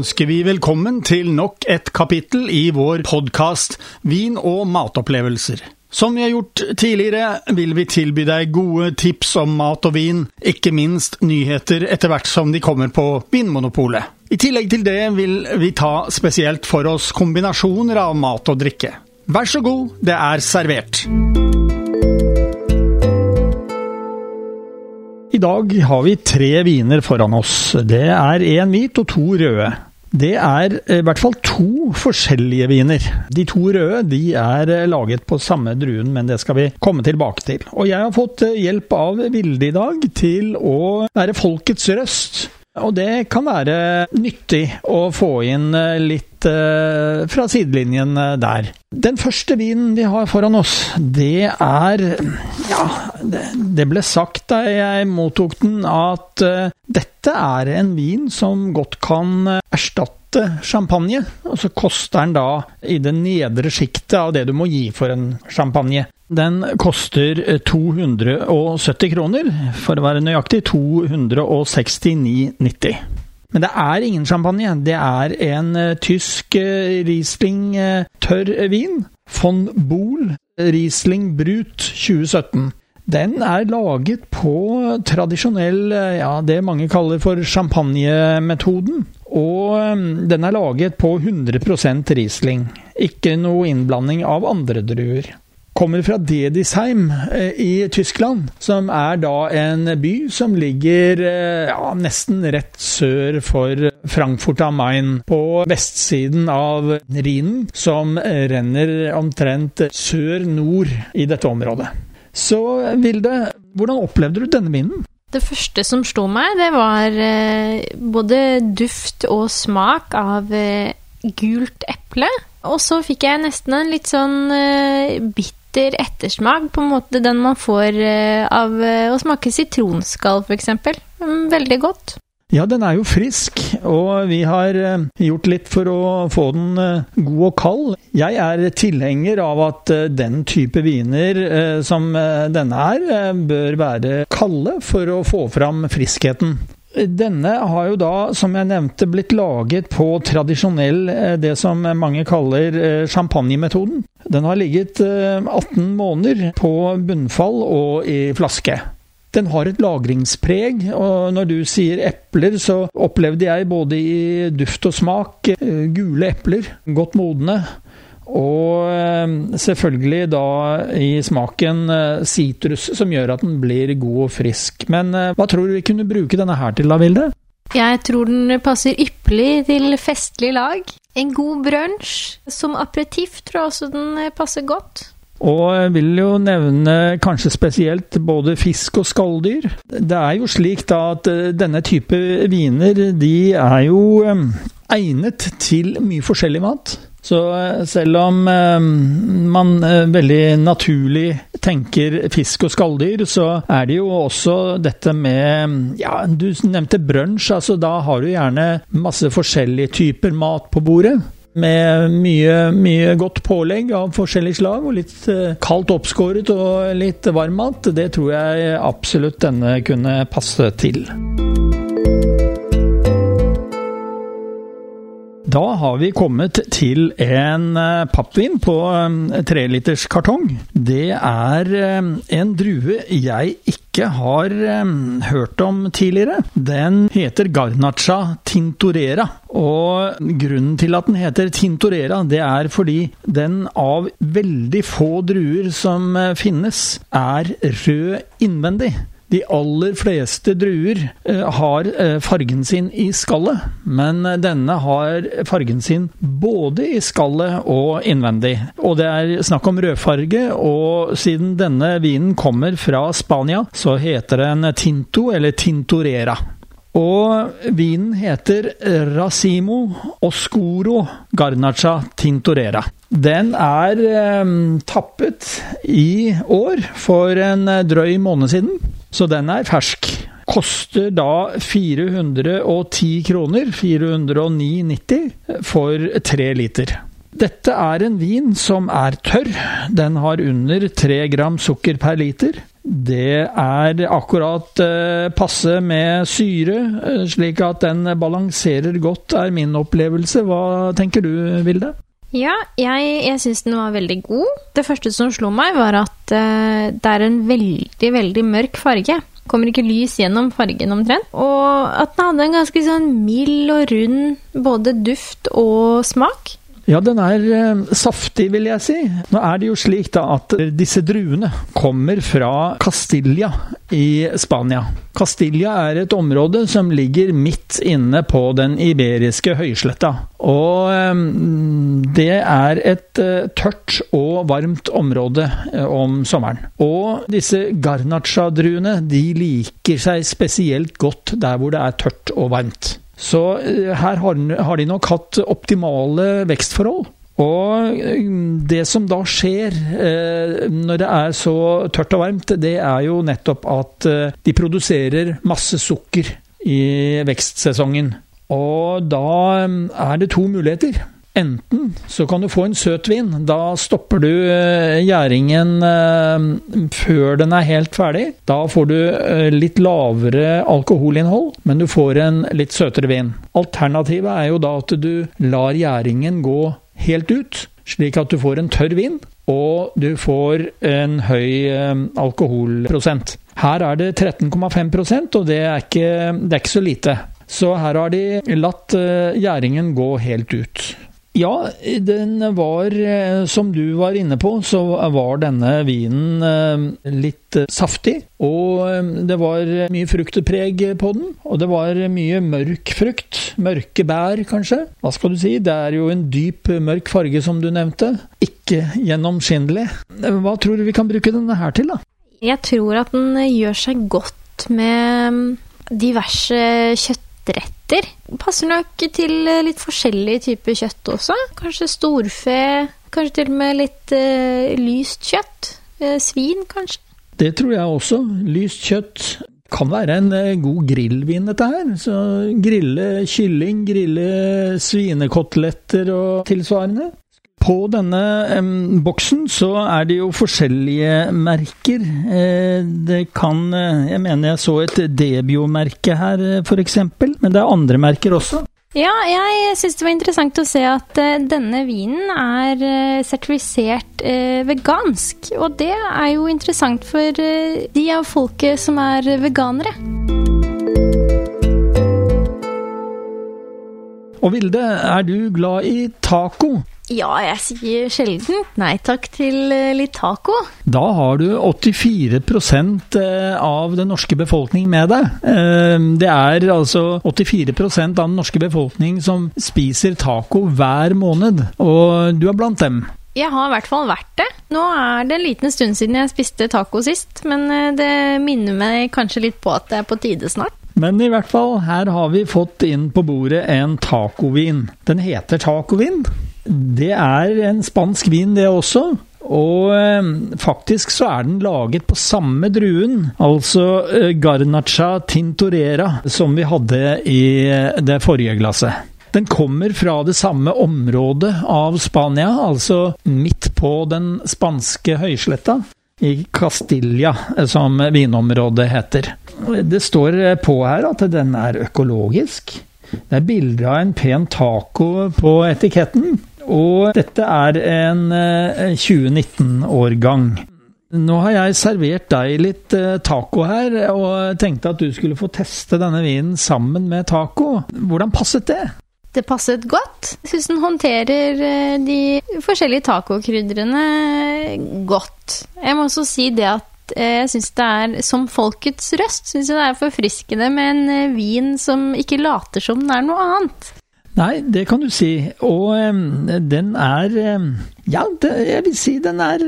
Ønsker vi velkommen til nok et kapittel i vår podkast Vin og matopplevelser. Som vi har gjort tidligere, vil vi tilby deg gode tips om mat og vin, ikke minst nyheter etter hvert som de kommer på Vinmonopolet. I tillegg til det vil vi ta spesielt for oss kombinasjoner av mat og drikke. Vær så god, det er servert. I dag har vi tre viner foran oss. Det er én hvit og to røde. Det er eh, i hvert fall to forskjellige viner. De to røde de er eh, laget på samme druen, men det skal vi komme tilbake til. Og jeg har fått eh, hjelp av Vilde i dag til å være folkets røst. Og det kan være nyttig å få inn litt uh, fra sidelinjen der. Den første vinen vi har foran oss, det er Ja, det, ble sagt da jeg mottok den, at dette er en vin som godt kan erstatte champagne. Og så koster den da i det nedre sjiktet av det du må gi for en champagne. Den koster 270 kroner, for å være nøyaktig 269,90. Men det er ingen champagne. Det er en tysk Riesling tørr vin. Von Bohl Riesling Brut 2017. Den er laget på tradisjonell, ja, det mange kaller for champagnemetoden. Og den er laget på 100% Riesling. Ikke noe innblanding av andre druer kommer fra Dedisheim eh, i Tyskland, som er da en by som ligger eh, ja, nesten rett sør for Frankfurt am Main, på vestsiden av Rhinen, som renner omtrent sør-nord i dette området. Så Vilde, hvordan opplevde du denne vinen? Det første som slo meg, det var eh, både duft og smak av gult eple. Og så fikk jeg nesten en litt sånn bitter bitter ettersmak, på en måte den man får eh, av eh, å smake sitronskall, f.eks. Mm, veldig godt. Ja, den er jo frisk, og vi har eh, gjort litt for å få den god og kald. Jeg er tilhenger av at den type viner som denne er, bør være kalde for å få fram friskheten. Denne har jo da, som jeg nevnte, blitt laget på tradisjonell, eh, det som mange kaller eh, champagnemetoden. Den har ligget 18 eh, måneder på bunnfall og i flaske. Den har et lagringspreg, og når du sier epler, så opplevde jeg både i duft og smak gule epler, godt modne. Og eh, selvfølgelig da i smaken eh, sitrus, som gjør at den blir god og frisk. Men eh, hva tror du vi kunne bruke denne her til, da, Vilde? Jeg tror den passer ypperlig til festlig lag. En god brunsj. Som aperitiff tror jeg også den passer godt. Og jeg vil jo nevne kanskje spesielt både fisk og skalldyr. Det er jo slik da at denne type viner, de er jo egnet til mye forskjellig mat. Så eh, selv om eh, man eh, veldig naturlig tenker fisk og skalldyr, så er det jo også dette med Ja, du nevnte brunsj. Altså, da har du gjerne masse forskjellige typer mat på bordet. Med mye, mye godt pålegg av forskjellig slag, og litt kaldt oppskåret og litt varm mat. Det tror jeg absolutt denne kunne passe til. Da har vi kommet til en eh, pappvin på eh, treliters kartong. Det er eh, en drue jeg ikke har hørt om tidligere. Den heter Garnacha tintorera. Og grunnen til at den heter tintorera, det er fordi den av veldig få druer som finnes, er rød innvendig. De aller fleste druer eh, har eh, fargen sin i skallet, men denne har fargen sin både i skallet og innvendig. Og det er snakk om rødfarge, og siden denne vinen kommer fra Spania, så heter den Tinto eller Tintorera. Og vinen heter Racimo Oscuro Garnacha Tintorera. Den er eh, tappet i år, for en drøy måned siden. Så den er fersk. Koster da 410 kroner, 409,90, for tre liter. Dette er en vin som er tørr. Den har under tre gram sukker per liter. Det er akkurat eh, passe med syre, eh, slik at den balanserer godt, er min opplevelse. Hva tenker du, Vilde? Ja, jeg, jeg syns den var veldig god. Det første som slo meg, var at uh, det er en veldig, veldig mørk farge. Kommer ikke lys gjennom fargen omtrent. Og at den hadde en ganske sånn mild og rund både duft og smak. Ja, den er eh, saftig, vil jeg si. Nå er det jo slik da at disse druene kommer fra Castilla i Spania. Castilla er et område som ligger midt inne på den iberiske høysletta. Og eh, det er et eh, tørt og varmt område eh, om sommeren. Og disse garnacha-druene de liker seg spesielt godt der hvor det er tørt og varmt. Så eh, her har de nok hatt optimale vekstforhold. Og eh, det som da skjer eh, når det er så tørt og varmt, det er jo nettopp at de produserer masse sukker i vekstsesongen. Og da er det to muligheter. Enten så kan du få en søt vin. Da stopper du eh, gjæringen eh, før den er helt ferdig. Da får du eh, litt lavere alkoholinnhold, men du får en litt søtere vin. Alternativet er jo da at du lar gjæringen gå helt ut, slik at du får en tørr vin. Og du får en høy alkoholprosent. Her er det 13,5% og det er, ikke, det er ikke så lite. Så her har de latt gjæringen gå helt ut. Ja, den var, eh, som du var inne på, så var denne vinen eh, litt eh, saftig. Og det var mye fruktpreg på den, og det var mye mørk frukt. Mørke bær, kanskje. Hva skal du si? Det er jo en dyp, mørk farge, som du nevnte. Ikke gjennomskinnelig. Hva tror du vi kan bruke denne her til, da? Jeg tror at den gjør seg godt med mm, diverse kjøttretter retter. Passer nok til eh, litt forskjellige typer kjøtt også. Kanskje storfe, kanskje til og med litt uh, lyst kjøtt. Uh, svin, kanskje. Det tror jeg også. Lyst kjøtt kan være en god grillvin, dette her. Så grille kylling, grille svinekoteletter og tilsvarende. På denne eh, boksen så er det jo forskjellige merker. Eh, det kan eh, Jeg mener jeg så et Debio-merke her, eh, f.eks. Men det er andre merker også. Ja, jeg syns det var interessant å se at uh, denne vinen er uh, sertifisert uh, vegansk. Og det er jo interessant for de av folket som er veganere. Og Vilde, er du glad i taco? Ja, jeg sier sjelden nei takk til eh, litt taco. Da har du 84 eh, av den norske befolkning med deg. Eh, det er altså 84% av den norske befolkning som spiser taco hver måned, og du er blant dem. Jeg har i hvert fall vært det. Nå er det en liten stund siden jeg spiste taco sist, men det minner meg kanskje litt på at det er på tide snart. Men i hvert fall, her har vi fått inn på bordet en tacovin. Den heter tacovin. Det er en spansk vin, det også. Og eh, faktisk så er den laget på samme druen, altså eh, Garnacha tintorera, som vi hadde i eh, det forrige glasset. Den kommer fra det samme området av Spania, altså midt på den spanske høysletta. I Castilla, som vinområdet heter. Det står på her at den er økologisk. Det er bilder av en pen taco på etiketten. Og dette er en 2019-årgang. Eh, Nå har jeg servert deg litt eh, taco her, og tenkte at du skulle få teste denne vinen sammen med taco. Hvordan passet det? Det passet godt. Jeg syns den håndterer eh, de forskjellige tacokrydderne godt. Jeg må også si det at jeg syns det er, som folkets røst, syns jeg det er forfriskende med en vin som ikke later som den er noe annet. Nei, det kan du si. Og den er Ja, jeg vil si den er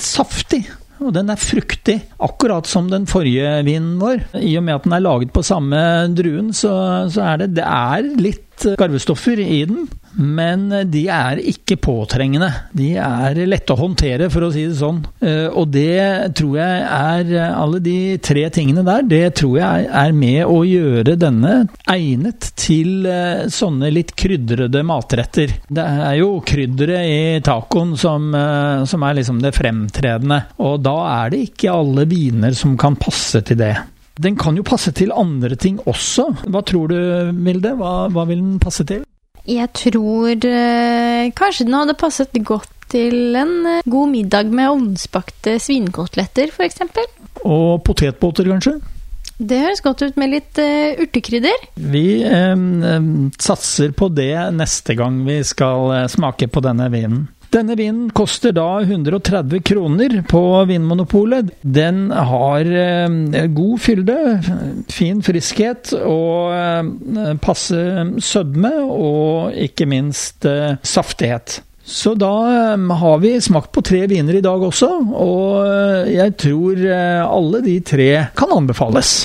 saftig. Og den er fruktig, akkurat som den forrige vinen vår. I og med at den er laget på samme druen, så, så er det Det er litt garvestoffer i den, men de er ikke påtrengende. De er lette å håndtere, for å si det sånn. Eh, og det tror jeg er Alle de tre tingene der, det tror jeg er med å gjøre denne egnet til eh, sånne litt krydrede matretter. Det er jo krydderet i tacoen som, eh, som er liksom det fremtredende, og da er det ikke alle viner som kan passe til det. Den kan jo passe til andre ting også. Hva tror du, Milde? Hva, hva vil den passe til? Jeg tror øh, kanskje den hadde passet godt til en eh, god middag med ovnsbakte svinekoteletter, f.eks. Og potetbåter, kanskje? Det høres godt ut med litt øh, urtekrydder. Vi satser på det neste gang vi skal smake på denne vinen. Denne vinen koster da 130 kroner på Vinmonopolet. Den har eh, god fylde, fin friskhet og eh, passe sødme, og ikke minst eh, saftighet. Så da har vi smakt på tre viner i dag også, og jeg tror alle de tre kan anbefales.